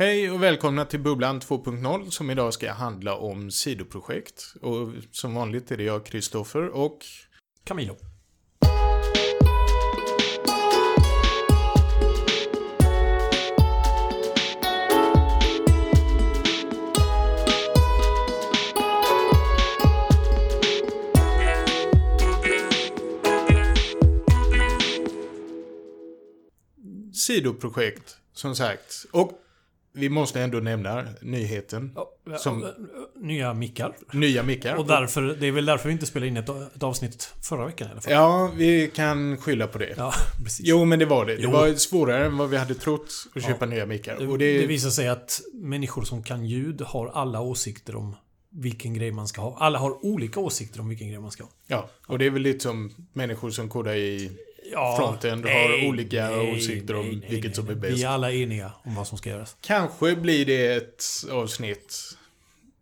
Hej och välkomna till Bubblan 2.0 som idag ska handla om sidoprojekt. Och som vanligt är det jag, Kristoffer och... Camilo. Sidoprojekt, som sagt. Och vi måste ändå nämna nyheten. Ja, Som- ja, Nya mickar. Nya mickar. Och därför, det är väl därför vi inte spelade in ett, ett avsnitt förra veckan i alla fall. Ja, vi kan skylla på det. Ja, precis. Jo, men det var det. Det Jo. var svårare än vad vi hade trott att Ja. köpa nya mickar. Det, Och det det, visar sig att människor som kan ljud har alla åsikter om vilken grej man ska ha. Alla har olika åsikter om vilken grej man ska ha. ja, och det är väl lite som människor som kodar i Ja, Frontend har olika åsikter om vilket som är bäst. Vi är alla eniga om vad som ska göras. Kanske blir det ett avsnitt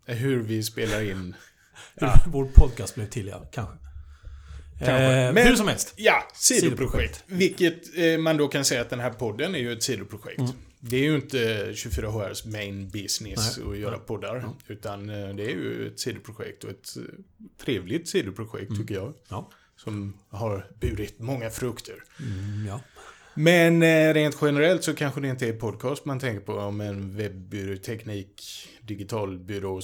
hur vi spelar in. Hur vår podcast blev till, ja. Kanske. Kanske. Eh, Men- hur som helst. Ja, sidoprojekt. Sidoprojekt. Vilket eh, man då kan säga att den här podden är ju ett sidoprojekt. Mm. Det är ju inte 24HRs main business Nej. att göra Nej. poddar. Utan eh, det är ju ett sidoprojekt och ett eh, trevligt sidoprojekt tycker jag. Mm. Ja. Som har burit många frukter. Mm, ja. Men eh, rent generellt så kanske det inte är podcast man tänker på om en webbyrå, teknik, digitalbyrå,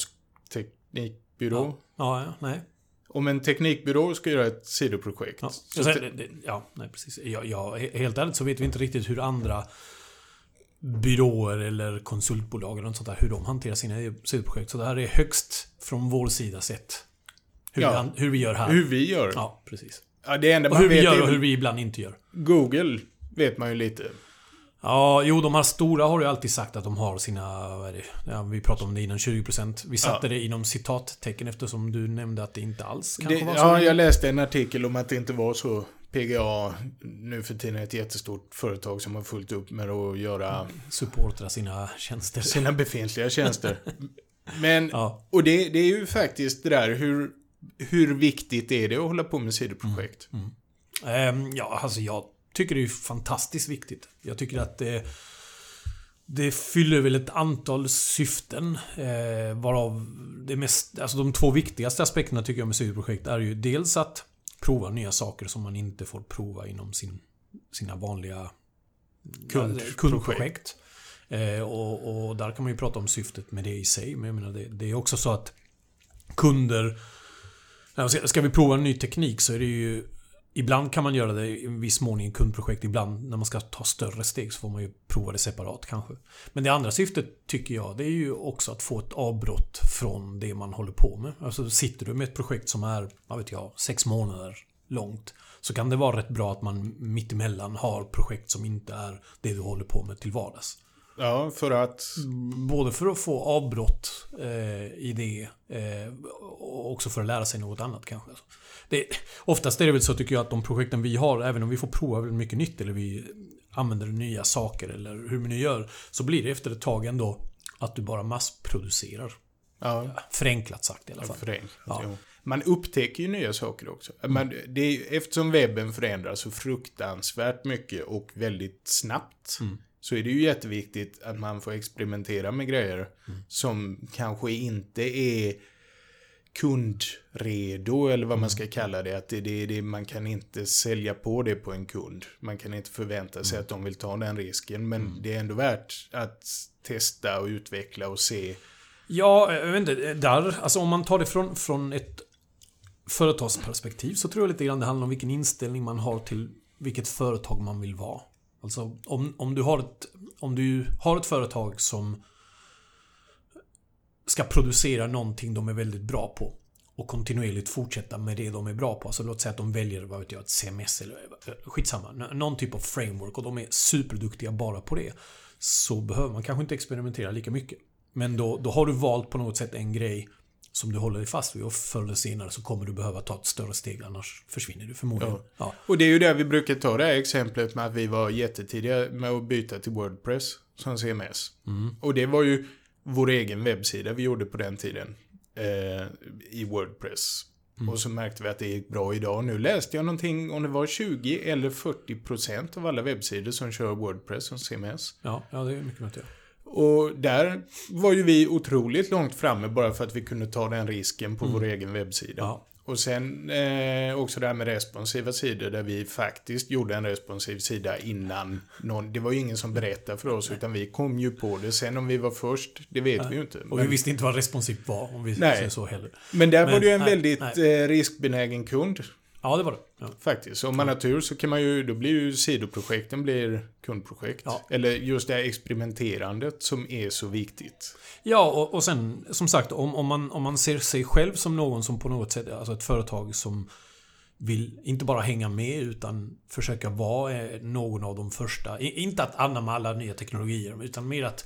teknikbyrå. Ja, ja, nej. Om en teknikbyrå ska göra ett sidoprojekt. Ja, så te- det, det, ja nej, precis. Ja, ja, he- helt ärligt så vet vi inte riktigt hur andra byråer eller konsultbolag eller något sånt där, hur de hanterar sina sidoprojekt. Så det här är högst från vår sida sett. Hur, Ja. vi, an- hur vi gör här. hur vi gör. Ja, precis. Ja, det enda Och man hur vi vet gör är och hur vi ibland inte gör. Google vet man ju lite. Ja, jo, de här stora har ju alltid sagt att de har sina... Vad är det? Ja, vi pratade om det innan, 20%. Vi satte Ja. det inom citattecken eftersom du nämnde att det inte alls kanske Det, var så. ja, jag läste en artikel om att det inte var så. PGA nu för tiden är ett jättestort företag som har fullt upp med att göra Supportra sina tjänster. sina befintliga tjänster. Men, Ja. och det, det är ju faktiskt det där hur, hur viktigt är det att hålla på med sidoprojekt? Ehm, ja, alltså jag tycker det är fantastiskt viktigt. Jag tycker att det... Det fyller väl ett antal syften. Eh, varav det mest... Alltså de två viktigaste aspekterna tycker jag med sidoprojekt är ju dels att prova nya saker som man inte får prova inom sin, sina vanliga Kundprojekt. kundprojekt. Eh, och, och där kan man ju prata om syftet med det i sig. Men jag menar, det, det är också så att kunder... Ska ska vi prova en ny teknik så är det ju... Ibland kan man göra det i viss mån i en kundprojekt. Ibland när man ska ta större steg så får man ju prova det separat kanske. Men det andra syftet tycker jag det är ju också att få ett avbrott från det man håller på med. Alltså sitter du med ett projekt som är, vad vet jag, sex månader långt. Så kan det vara rätt bra att man mittemellan har projekt som inte är det du håller på med till vardags. Ja, för att... Både för att få avbrott eh, i det eh, och också för att lära sig något annat kanske. Det, oftast är det väl så tycker jag att de projekten vi har, även om vi får prova väldigt mycket nytt eller vi använder nya saker eller hur vi nu gör, så blir det efter ett tag ändå att du bara massproducerar. Ja, Förenklat sagt i alla fall. Ja. jo. Man upptäcker ju nya saker också. Man, det är, eftersom webben förändras så fruktansvärt mycket och väldigt snabbt. Mm. Så är det ju jätteviktigt att man får experimentera med grejer Mm. som kanske inte är kundredo eller vad man Mm. ska kalla det. Att det, det, det, man kan inte sälja på det på en kund. Man kan inte förvänta Mm. sig att de vill ta den risken. Men det är ändå värt att testa och utveckla och se. Ja, jag vet inte. Där, alltså om man tar det från, från ett företagsperspektiv så tror jag lite grann det handlar om vilken inställning man har till vilket företag man vill vara. Alltså om, om, du, har ett, om du har ett företag som ska producera någonting de är väldigt bra på och kontinuerligt fortsätta med det de är bra på. Alltså låt säga att de väljer, vad vet jag, ett CMS eller skitsamma. Någon typ av framework och de är superduktiga bara på det. Så behöver man kanske inte experimentera lika mycket. Men då, då har du valt på något sätt en grej som du håller dig fast vid och förr eller senare så kommer du behöva ta ett större steg annars försvinner du förmodligen. Ja. Ja. Och det är ju där vi brukar ta det här exemplet med att vi var jättetidiga med att byta till Wordpress som CMS. Mm. Och det var ju vår egen webbsida vi gjorde på den tiden. Eh, I Wordpress. Mm. Och så märkte vi att det gick bra idag. Nu läste jag någonting om det var 20 eller 40 procent av alla webbsidor som kör Wordpress som CMS. Ja, ja, det är mycket möjligt. Och där var ju vi otroligt långt framme bara för att vi kunde ta den risken på vår egen webbsida. Ja. Och sen eh, också det här med responsiva sidor där vi faktiskt gjorde en responsiv sida innan någon. Det var ju ingen som berättade för oss utan vi kom ju på det. Sen om vi var först, det vet vi ju inte. Och vi visste inte vad responsivt var, om vi Nej. säger så heller. men där var men- det ju en nej, väldigt nej. eh, riskbenägen kund. Ja, det var det. Ja. Faktiskt. Så om man har tur så kan man ju, då blir ju sidoprojekten blir kundprojekt. Ja. Eller just det här experimenterandet som är så viktigt. Ja, och, och sen som sagt om, om, man, om man ser sig själv som någon som på något sätt, alltså ett företag som vill inte bara hänga med utan försöka vara eh, någon av de första. Inte att anamma alla nya teknologier utan mer att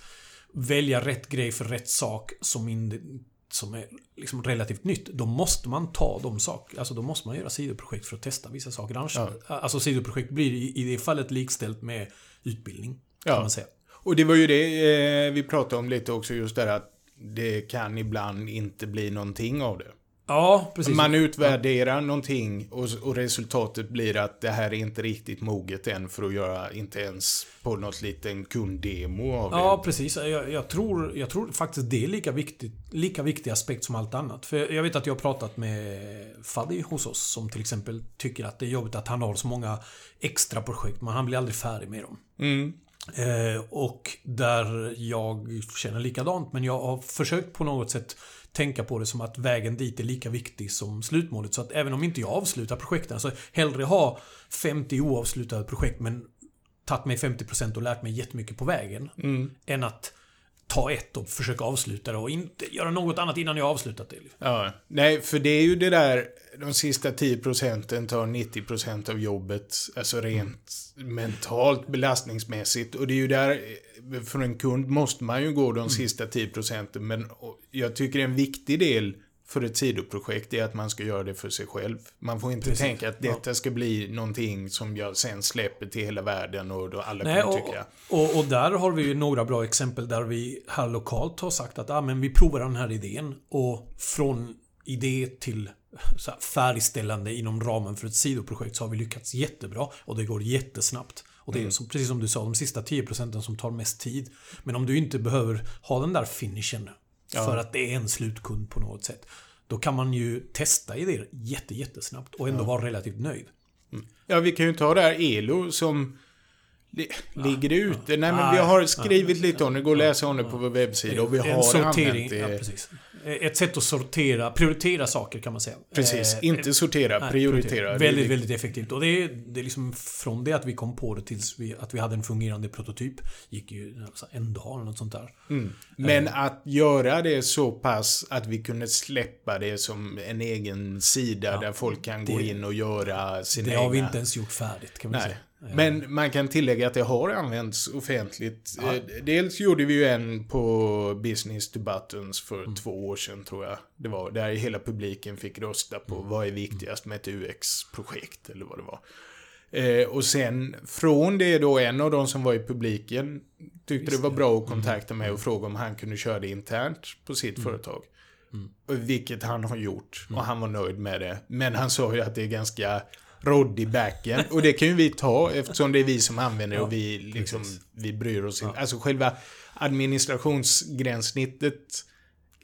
välja rätt grej för rätt sak som, in, som är liksom relativt nytt. Då måste man ta de saker, alltså då måste man göra sidoprojekt för att testa vissa saker. Annars, Ja. Alltså sidoprojekt blir i, i det fallet likställt med utbildning. Kan Ja. man säga. Och det var ju det eh, vi pratade om lite också, just det här att det kan ibland inte bli någonting av det. Ja, precis. Man utvärderar någonting och, och resultatet blir att det här är inte riktigt moget än för att göra, inte ens på något liten kunddemo av Ja, det. precis. Jag, jag, tror, jag tror faktiskt det är lika viktigt, lika viktig aspekt som allt annat. För jag vet att jag har pratat med Faddy hos oss som till exempel tycker att det är jobbigt att han har så många extra projekt, men han blir aldrig färdig med dem. Mm. Eh, och där jag känner likadant, men jag har försökt på något sätt tänka på det som att vägen dit är lika viktig som slutmålet. Så att även om inte jag avslutar projekten, så hellre ha 50 oavslutade projekt men tagit mig 50% och lärt mig jättemycket på vägen. Mm. Än att ta ett och försöka avsluta det och inte göra något annat innan jag avslutat det. Ja, nej, för det är ju det där, de sista 10 procenten tar 90 procent av jobbet, alltså rent mentalt belastningsmässigt. Och det är ju där, för en kund måste man ju gå de sista 10 procenten, men jag tycker en viktig del för ett sidoprojekt är att man ska göra det för sig själv. Man får inte Precis. tänka att detta ska bli någonting som jag sen släpper till hela världen och då alla Nej, kommer och, tycka. och, och där har vi ju några bra exempel där vi här lokalt har sagt att ah, men vi provar den här idén och från idé till färdigställande inom ramen för ett sidoprojekt så har vi lyckats jättebra och det går jättesnabbt. Och det är som, precis som du sa, de sista 10 procenten som tar mest tid. Men om du inte behöver ha den där finishen Ja. för att det är en slutkund på något sätt. Då kan man ju testa idéer jätte, jättesnabbt och ändå vara relativt nöjd. Ja, vi kan ju ta det här ELO som ligger det ute. Nej, men vi Nej, har skrivit nej. lite om det. Går att läsa om det på vår webbsida och vi en har sortering, använt det. ja, precis. Ett sätt att sortera, prioritera saker kan man säga. Precis, Eh, inte sortera, nej, prioritera. Är Väldigt, viktigt. väldigt effektivt. Och det är, det är liksom från det att vi kom på det tills vi, att vi hade en fungerande prototyp. Gick ju alltså, en dag eller något sånt där. Mm. Men att göra det så pass att vi kunde släppa det som en egen sida Ja, där folk kan gå det- in och göra sina Det egna... har vi inte ens gjort färdigt kan vi Nej. säga. Men man kan tillägga att det har använts offentligt. Ja. Eh, Dels gjorde vi ju en på Business to Buttons för Mm. två år sedan tror jag. Det var där hela publiken fick rösta på Mm. vad är viktigast med ett UX-projekt eller vad det var. Eh, och sen från det då en av de som var i publiken tyckte Visst det var bra att kontakta mig och fråga om han kunde köra det internt på sitt företag. Mm. Vilket han har gjort och han var nöjd med det. Men han sa ju att det är ganska rodd i backen. Och det kan ju vi ta eftersom det är vi som använder det och vi liksom, vi bryr oss inte. Alltså själva administrationsgränssnittet.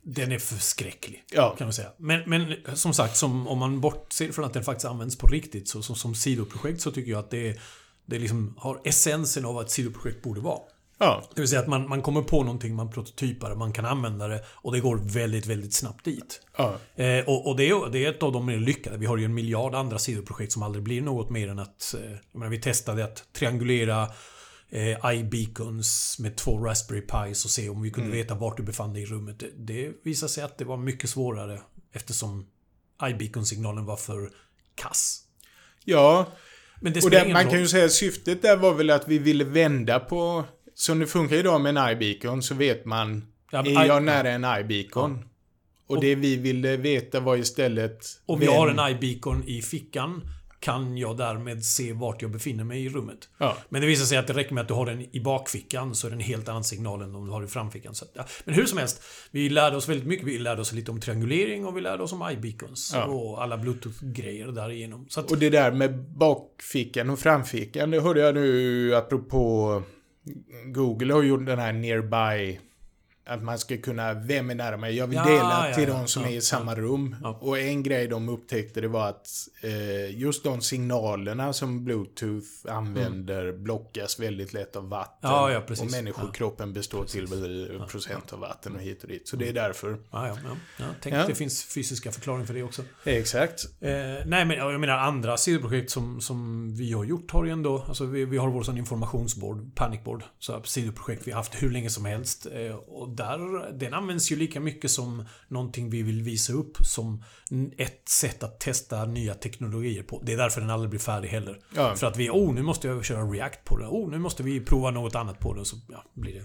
Den är förskräcklig. Ja, Kan man säga. Men, men som sagt, som, om man bortser från att den faktiskt används på riktigt, så, som, som sidoprojekt så tycker jag att det, det liksom har essensen av vad ett sidoprojekt borde vara. Ja, Det vill säga att man, man kommer på någonting, man prototypar, man kan använda det och det går väldigt, väldigt snabbt dit. ja. Eh, och och det, är, det är ett av de mer lyckade. Vi har ju en miljard andra sidoprojekt som aldrig blir något mer än att... Eh, jag menar, vi testade att triangulera eh, iBeacons med två Raspberry Pis och se om vi kunde veta vart du befann dig i rummet. Det, det visade sig att det var mycket svårare eftersom iBeacon-signalen var för kass. ja. Men det Och ingen man roll. kan ju säga att syftet där var väl att vi ville vända på... Som det funkar idag med en iBeacon så vet man, Ja, är jag nära en iBeacon? Och det vi ville veta var istället... Om jag vem- har en iBeacon i fickan kan jag därmed se vart jag befinner mig i rummet. Ja. Men det visar sig att det räcker med att du har den i bakfickan så är det en helt annan signal än om du har den i framfickan. Så, ja. Men hur som helst, vi lärde oss väldigt mycket. Vi lärde oss lite om triangulering och vi lärde oss om iBeacons Ja. och alla bluetooth-grejer därigenom. Att, Och det där med bakfickan och framfickan, det hörde jag nu apropå Google har gjort den här nearby att man ska kunna, vem är mig? Jag vill Ja, dela ja, till ja. de som är i samma rum. Och en grej de upptäckte det var att eh, just de signalerna som Bluetooth använder blockas väldigt lätt av vatten. Precis. och människokroppen består till väl procent av vatten och hit och dit. Så det är därför. Ja, ja, ja. tänk att det finns fysiska förklaringar för det också. Exakt. Eh, nej men jag menar andra sidoprojekt som, som vi har gjort har ju ändå, alltså vi, vi har vår sån informationsboard, panicboard, så sidoprojekt vi har haft hur länge som helst. Eh, och där, den används ju lika mycket som någonting vi vill visa upp som ett sätt att testa nya teknologier på. Det är därför den aldrig blir färdig heller. Ja. För att vi, oh nu måste jag köra React på det. Oh nu måste vi prova något annat på det. Så ja, blir det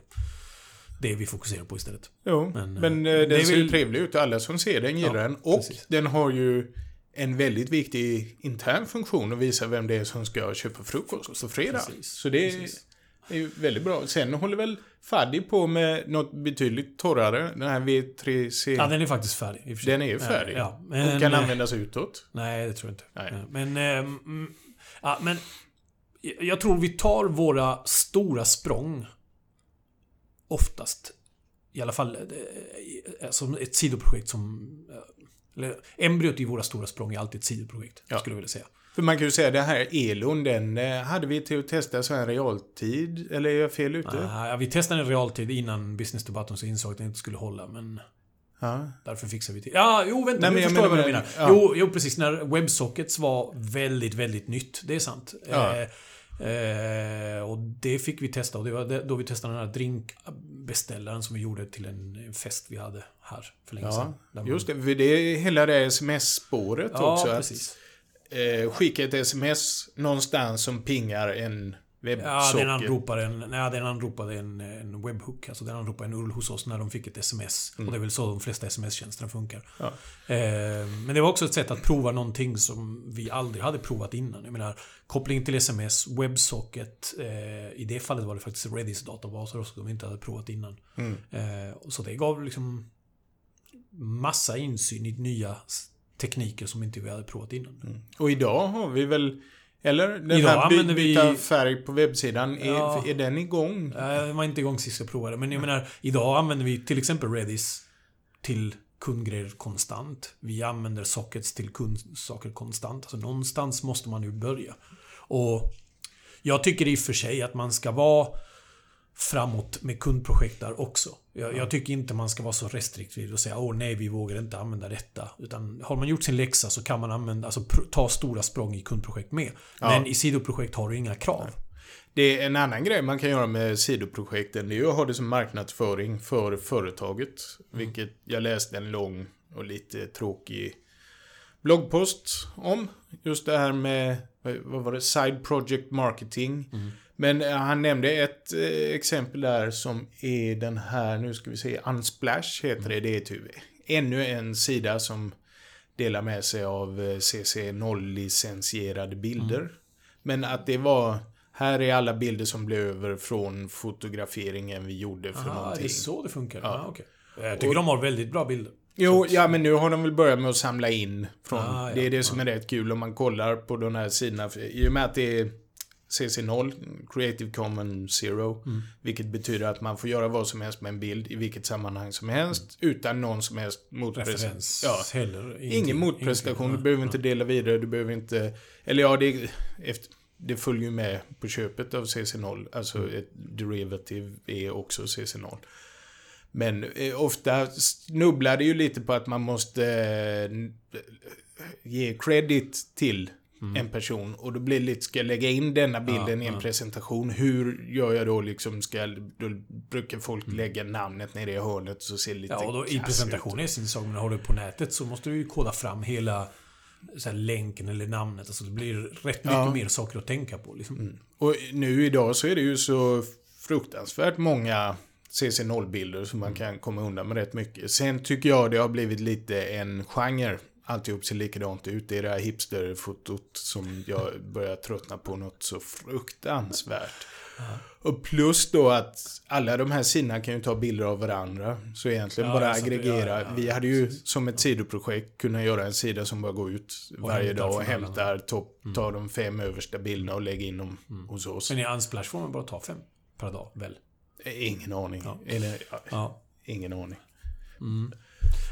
det vi fokuserar på istället. Jo, Men, men, eh, eh, den ser ju trevlig ut. Alla som ser den gillar Ja, den. Och precis. den har ju en väldigt viktig intern funktion att visa vem det är som ska köpa frukost på fredag. Precis, Så det är, precis. Är ju väldigt bra. Sen håller väl Faddy på med något betydligt torrare. Den här V3C. Ja, den är faktiskt färdig. i och för sig. den är ju färdig. Ja, och men, kan eh, användas utåt. Nej, det tror jag inte. Nej. Men, mm, ja, men jag tror vi tar våra stora språng oftast, i alla fall eh, som ett sidoprojekt som... eh, Eller embryot i våra stora språng är alltid ett sidoprojekt, Ja. skulle jag vilja säga. För man kan ju säga det här Elon, den eh, hade vi till att testa så här realtid. Eller är jag fel ute? Ah, ja, vi testade en realtid innan business to button så insåg att den inte skulle hålla, men Ja. därför fixar vi till. Ja, jo, vänta, Nej, nu men jag förstår jag vad du menar. ja. Jo, jo, precis. När WebSockets var väldigt, väldigt nytt. Det är sant. Ja. Eh, eh, och det fick vi testa. Och det var då vi testade den här drinkbeställaren som vi gjorde till en, fest vi hade här för länge sedan. Ja, Där man- just det. Det är hela det sms-spåret Ja, också. precis. Eh, skicka ett sms någonstans som pingar en Ja, webbsocket. den anropade en, nej, den anropade en, en webhook. Alltså den anropade en URL hos oss när de fick ett sms. Och det är väl så de flesta sms-tjänsterna funkar. Ja. Eh, men det var också ett sätt att prova någonting som vi aldrig hade provat innan. Jag menar, koppling till sms, WebSocket. Eh, I det fallet var det faktiskt Redis databaser som vi inte hade provat innan. Mm. Eh, så det gav liksom massa insyn i nya tekniker som inte vi hade provat innan. Och idag har vi väl... Eller? Den Idag här by- använder vi- byta färg på webbsidan. Är, Ja. är den igång? Jag var inte igång sist jag provade. Men jag menar, idag använder vi till exempel Redis till kundgrejer konstant. Vi använder sockets till kundsaker konstant. Alltså någonstans måste man ju börja. Och jag tycker i och för sig att man ska vara framåt med kundprojekt där också. Jag, jag tycker inte man ska vara så restriktiv och säga åh nej, vi vågar inte använda detta. Utan har man gjort sin läxa så kan man använda, alltså ta stora språng i kundprojekt med. Men i sidoprojekt har du inga krav. Det är en annan grej man kan göra med sidoprojekten. Det är att ha det som marknadsföring för företaget. Mm. Vilket jag läste en lång och lite tråkig bloggpost om. Just det här med, vad var det, side project marketing. Mm. Men eh, han nämnde ett eh, exempel där som är den här, nu ska vi se, Unsplash heter det. Det är typ ännu en sida som delar med sig av eh, CC0-licensierade bilder. Men att det var, här är alla bilder som blev över från fotograferingen vi gjorde för Aha, det någonting. är så det funkar? Ja. Ja. okej. Jag tycker de har väldigt bra bilder. Jo, ja men nu har de väl börjat med att samla in från... Ah, ja, det är det som är rätt kul om man kollar på de här sidorna. I och med att det är CC0, Creative Commons Zero. Mm. Vilket betyder att man får göra vad som helst med en bild i vilket sammanhang som helst. Utan någon som helst motprestation. Ja. heller. Ingen motprestation. Du behöver inte dela vidare. Du behöver inte... Eller ja, det, efter, det följer ju med på köpet av CC0. Alltså Mm. ett derivative är också CC0. Men eh, ofta snubblar det ju lite på att man måste eh, ge credit till en person. Och då blir det lite, ska jag lägga in denna bilden Mm. Ja, i en ja. presentation? Hur gör jag då liksom? Ska, då brukar folk Mm. lägga namnet nere i hörnet så ser det lite Ja, och då, i presentationen är sin sak. Men har du på nätet så måste du ju koda fram hela så här, länken eller namnet. Alltså det blir rätt mycket Ja. mer saker att tänka på. Liksom. Och nu idag så är det ju så fruktansvärt många CC0-bilder som man kan komma undan med rätt mycket. Sen tycker jag det har blivit lite en genre. Alltihop ser likadant ut. Det är det här hipsterfotot som jag börjar tröttna på något så fruktansvärt. Och plus då att alla de här sidorna kan ju ta bilder av varandra. Så egentligen Ja, bara aggregera. ja, ja, Vi hade ju precis. som ett sidoprojekt kunnat göra en sida som bara går ut varje hämtar dag och hämtar topp, tar de fem översta bilderna och lägger in dem hos oss. Men i Unsplash får man bara ta fem. per dag, väl? Ingen aning. Eller. Ingen aning. Mm.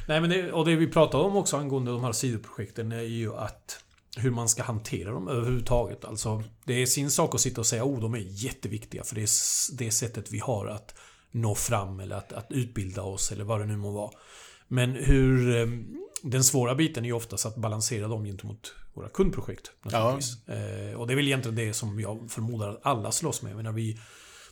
Nej, men det, och det vi pratar om också angående de här sidoprojekten är ju att hur man ska hantera dem överhuvudtaget. Alltså, det är sin sak att sitta och säga oh, de är jätteviktiga för det är det sättet vi har att nå fram eller att, att utbilda oss eller vad det nu må vara. Men hur... eh, Den svåra biten är ju oftast att balansera dem gentemot våra kundprojekt. Naturligtvis. Eh, och det är väl egentligen det som jag förmodar att alla slåss med. Jag menar, vi,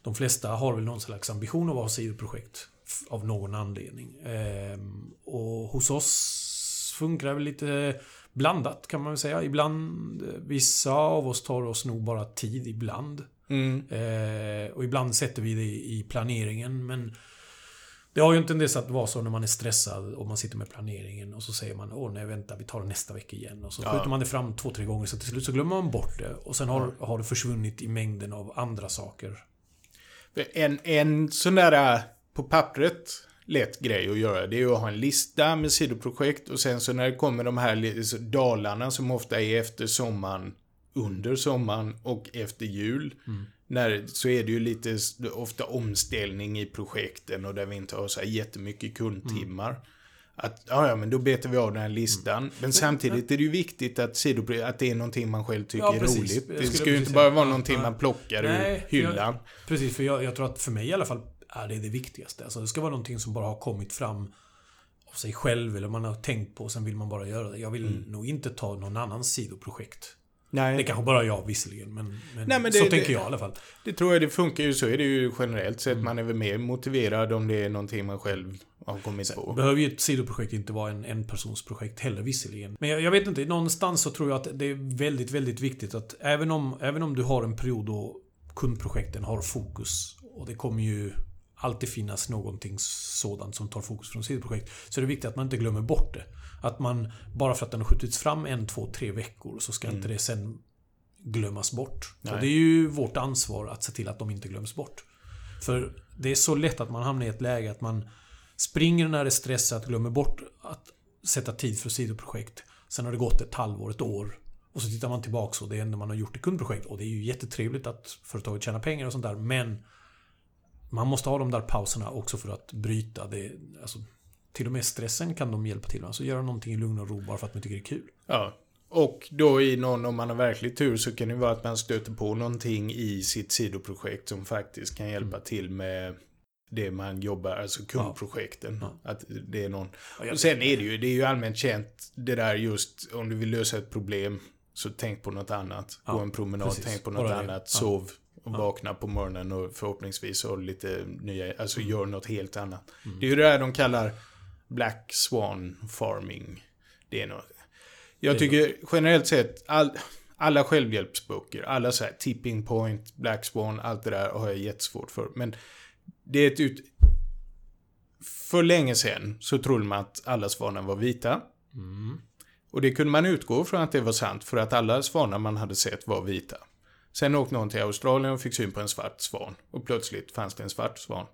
de flesta har väl någon slags ambition att vara sidoprojekt. Av någon anledning. Ehm, och hos oss funkar det väl lite blandat kan man väl säga. Ibland, eh, vissa av oss tar oss nog bara tid ibland. Mm. Eh, och ibland sätter vi det i planeringen men det har ju en tendens att vara så när man är stressad och man sitter med planeringen och så säger man åh nej vänta vi tar det nästa vecka igen och så Ja. skjuter man det fram två, tre gånger så till slut så glömmer man bort det och sen har, har det försvunnit i mängden av andra saker. En, en sån där äh, på pappret lätt grej att göra, det är att ha en lista med sidoprojekt och sen så när det kommer de här dalarna som ofta är efter sommaren, under sommaren och efter jul. När, så är det ju lite ofta omställning i projekten och där vi inte har så här jättemycket kundtimmar. Att, ja, ja, men då betar vi av den här listan. Men samtidigt är det ju viktigt att, sidoprojekt, att det är någonting man själv tycker Ja, är roligt. Det skulle ska ju inte bara vara någonting man plockar Nej, ur för jag- hyllan. Precis, för jag, jag tror att för mig i alla fall är det det viktigaste. Alltså det ska vara någonting som bara har kommit fram av sig själv eller man har tänkt på och sen vill man bara göra det. Jag vill nog inte ta någon annans sidoprojekt. Nej. Det kanske bara jag visserligen, men, men, Nej, men så det- tänker det- jag i alla fall. Det tror jag det funkar ju så är det ju generellt Mm. sett. Man är väl mer motiverad om det är någonting man själv har kommit på. behöver ju ett sidoprojekt inte vara en, en persons projekt heller visserligen. Men jag, jag vet inte, någonstans så tror jag att det är väldigt, väldigt viktigt att även om, även om du har en period då kundprojekten har fokus och det kommer ju alltid finnas någonting sådant som tar fokus från sidoprojekt. Så är det viktigt att man inte glömmer bort det. Att man, bara för att den har skjutits fram en, två, tre veckor så ska inte det sen glömmas bort. Nej. Och det är ju vårt ansvar att se till att de inte glöms bort. För det är så lätt att man hamnar i ett läge att man springer när det är stressat, glömmer bort att sätta tid för sidoprojekt. Sen har det gått ett halvår, ett år. Och så tittar man tillbaka och det enda man har gjort i kundprojekt. Och det är ju jättetrevligt att företaget tjänar pengar och sånt där. Men man måste ha de där pauserna också för att bryta det. Alltså, till och med stressen kan de hjälpa till med. Alltså göra någonting i lugn och ro bara för att man tycker det är kul. Ja. Och då i någon, om man har verklig tur, så kan det vara att man stöter på någonting i sitt sidoprojekt som faktiskt kan hjälpa till med det man jobbar, alltså kundprojekten. Ja. Att det är någon. Och sen är det ju, det är ju allmänt känt det där just om du vill lösa ett problem så tänk på något annat. Ja, Gå en promenad, precis. tänk på något annat, sov och vakna på morgonen och förhoppningsvis har lite nya, alltså Mm. gör något helt annat. Det är ju det där de kallar Black Swan Farming. Det är något. Jag tycker generellt sett, all, alla självhjälpsböcker, alla så här Tipping Point, Black Swan, allt det där har jag jättesvårt för. Men det är ett ut... För länge sedan så trodde man att alla svanar var vita. Mm. Och det kunde man utgå från att det var sant för att alla svanar man hade sett var vita. Sen åkte någon till Australien och fick syn på en svart svan. Och plötsligt fanns det en svart svan.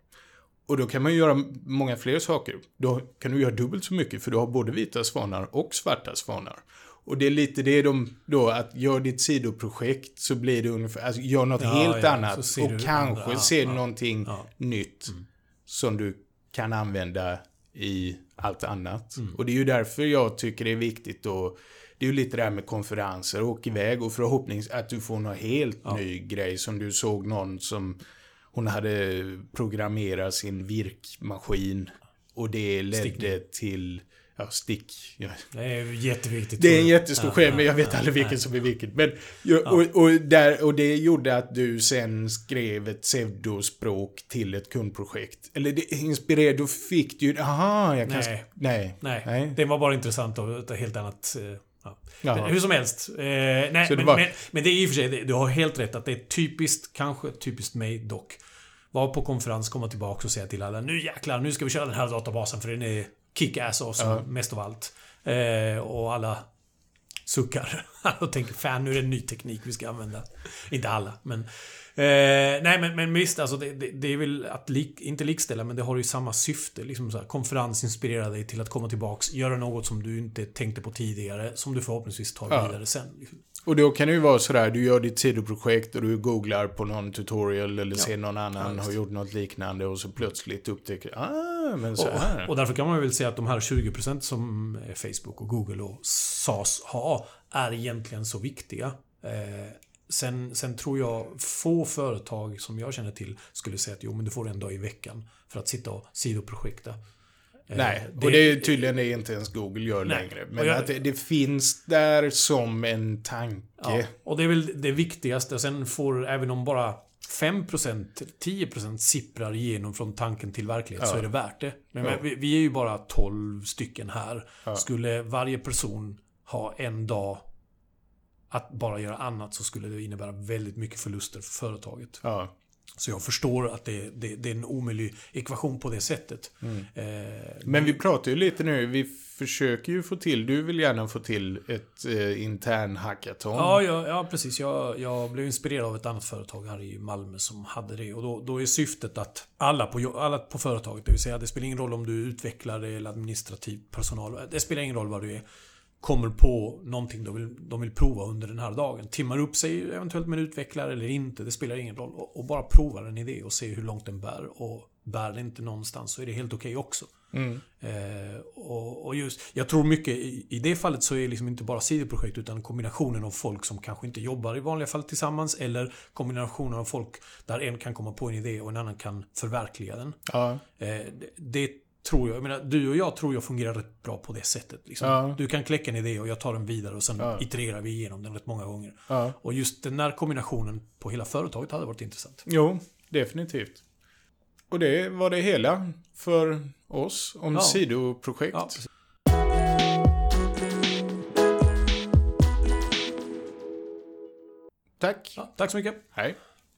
Och då kan man ju göra många fler saker. Då kan du göra dubbelt så mycket för du har både vita svanar och svarta svanar. Och det är lite det de då, att gör ditt sidoprojekt så blir det ungefär, alltså gör något Ja, helt ja, annat. Och kanske andra, ser ja, någonting ja. nytt som du kan använda i allt annat. Mm. Och det är ju därför jag tycker det är viktigt att det är ju lite det här med konferenser, åk iväg och förhoppningsvis att du får någon helt ny grej som du såg någon som hon hade programmerat sin virkmaskin och det ledde Stickning. till ja, stick. Ja. Det är jätteviktigt. Det är en jättestor Ja, skärm, ja, men jag vet ja, aldrig vilken nej. som är vilken. Men, och, och, där, och det gjorde att du sen skrev ett pseudospråk till ett kundprojekt. Eller det inspirerade, då fick du ju, aha, jag kan... Nej. Nej. Nej, Nej. det var bara intressant och ett helt annat... Ja. Hur som helst. Eh, nej, men, var- men, men det är i och för sig, du har helt rätt att det är typiskt, kanske typiskt mig dock. Var på konferens, komma tillbaka och säga till alla nu jäklar, nu ska vi köra den här databasen för den är kick-ass awesome, Ja. mest av allt. Eh, och alla suckar. och tänker fan nu är det en ny teknik vi ska använda. Inte alla, men... Eh, nej men, men visst, alltså det, det, det är väl att lik, inte likställa, men det har ju samma syfte. Liksom så här, konferens inspirerar dig till att komma tillbaks, göra något som du inte tänkte på tidigare, som du förhoppningsvis tar Ja. vidare sen. Liksom. Och då kan det ju vara sådär, du gör ditt sidoprojekt och du googlar på någon tutorial eller Ja. ser någon Ja, annan just har gjort något liknande och så plötsligt upptäcker ah, men så här. Och, och därför kan man väl säga att de här 20% som Facebook och Google och SAS har är egentligen så viktiga. Eh, sen, sen tror jag få företag som jag känner till skulle säga att jo, men du får en dag i veckan för att sitta och sidoprojekta. Eh, Nej, och det är tydligen det inte ens Google gör Nej. längre. Men jag- att det, det finns där som en tanke. Ja, och det är väl det viktigaste. Sen får, även om bara 5%, 10% sipprar igenom från tanken till verklighet så Ja. är det värt det. Men Ja. vi, vi är ju bara 12 stycken här. Skulle varje person ha en dag att bara göra annat så skulle det innebära väldigt mycket förluster för företaget. Ja. Så jag förstår att det, det, det är en omöjlig ekvation på det sättet. Mm. Eh, Men vi pratar ju lite nu, vi försöker ju få till, du vill gärna få till ett eh, intern hackathon. Ja, ja, ja precis. Jag, jag blev inspirerad av ett annat företag här i Malmö som hade det. Och då, då är syftet att alla på, alla på företaget, det vill säga det spelar ingen roll om du är utvecklare eller administrativ personal. Det spelar ingen roll vad du är. Kommer på någonting de vill, de vill prova under den här dagen. Timmar upp sig eventuellt med en utvecklare eller inte. Det spelar ingen roll. Och, och bara prova en idé och se hur långt den bär. Och bär den inte någonstans så är det helt okej också. Mm. Eh, och, och just, jag tror mycket i, i det fallet så är det liksom inte bara sidoprojekt utan kombinationen av folk som kanske inte jobbar i vanliga fall tillsammans eller kombinationen av folk där en kan komma på en idé och en annan kan förverkliga den. Ja. Eh, det, det tror jag, jag menar, du och jag tror jag fungerar rätt bra på det sättet. Liksom. Ja. Du kan kläcka en idé och jag tar den vidare och sen Ja. itererar vi igenom den rätt många gånger. ja. Och just den där kombinationen på hela företaget hade varit intressant. Jo, definitivt. Och det var det hela för oss om Ja. sidoprojekt. Ja. Tack. tack så mycket. Hej.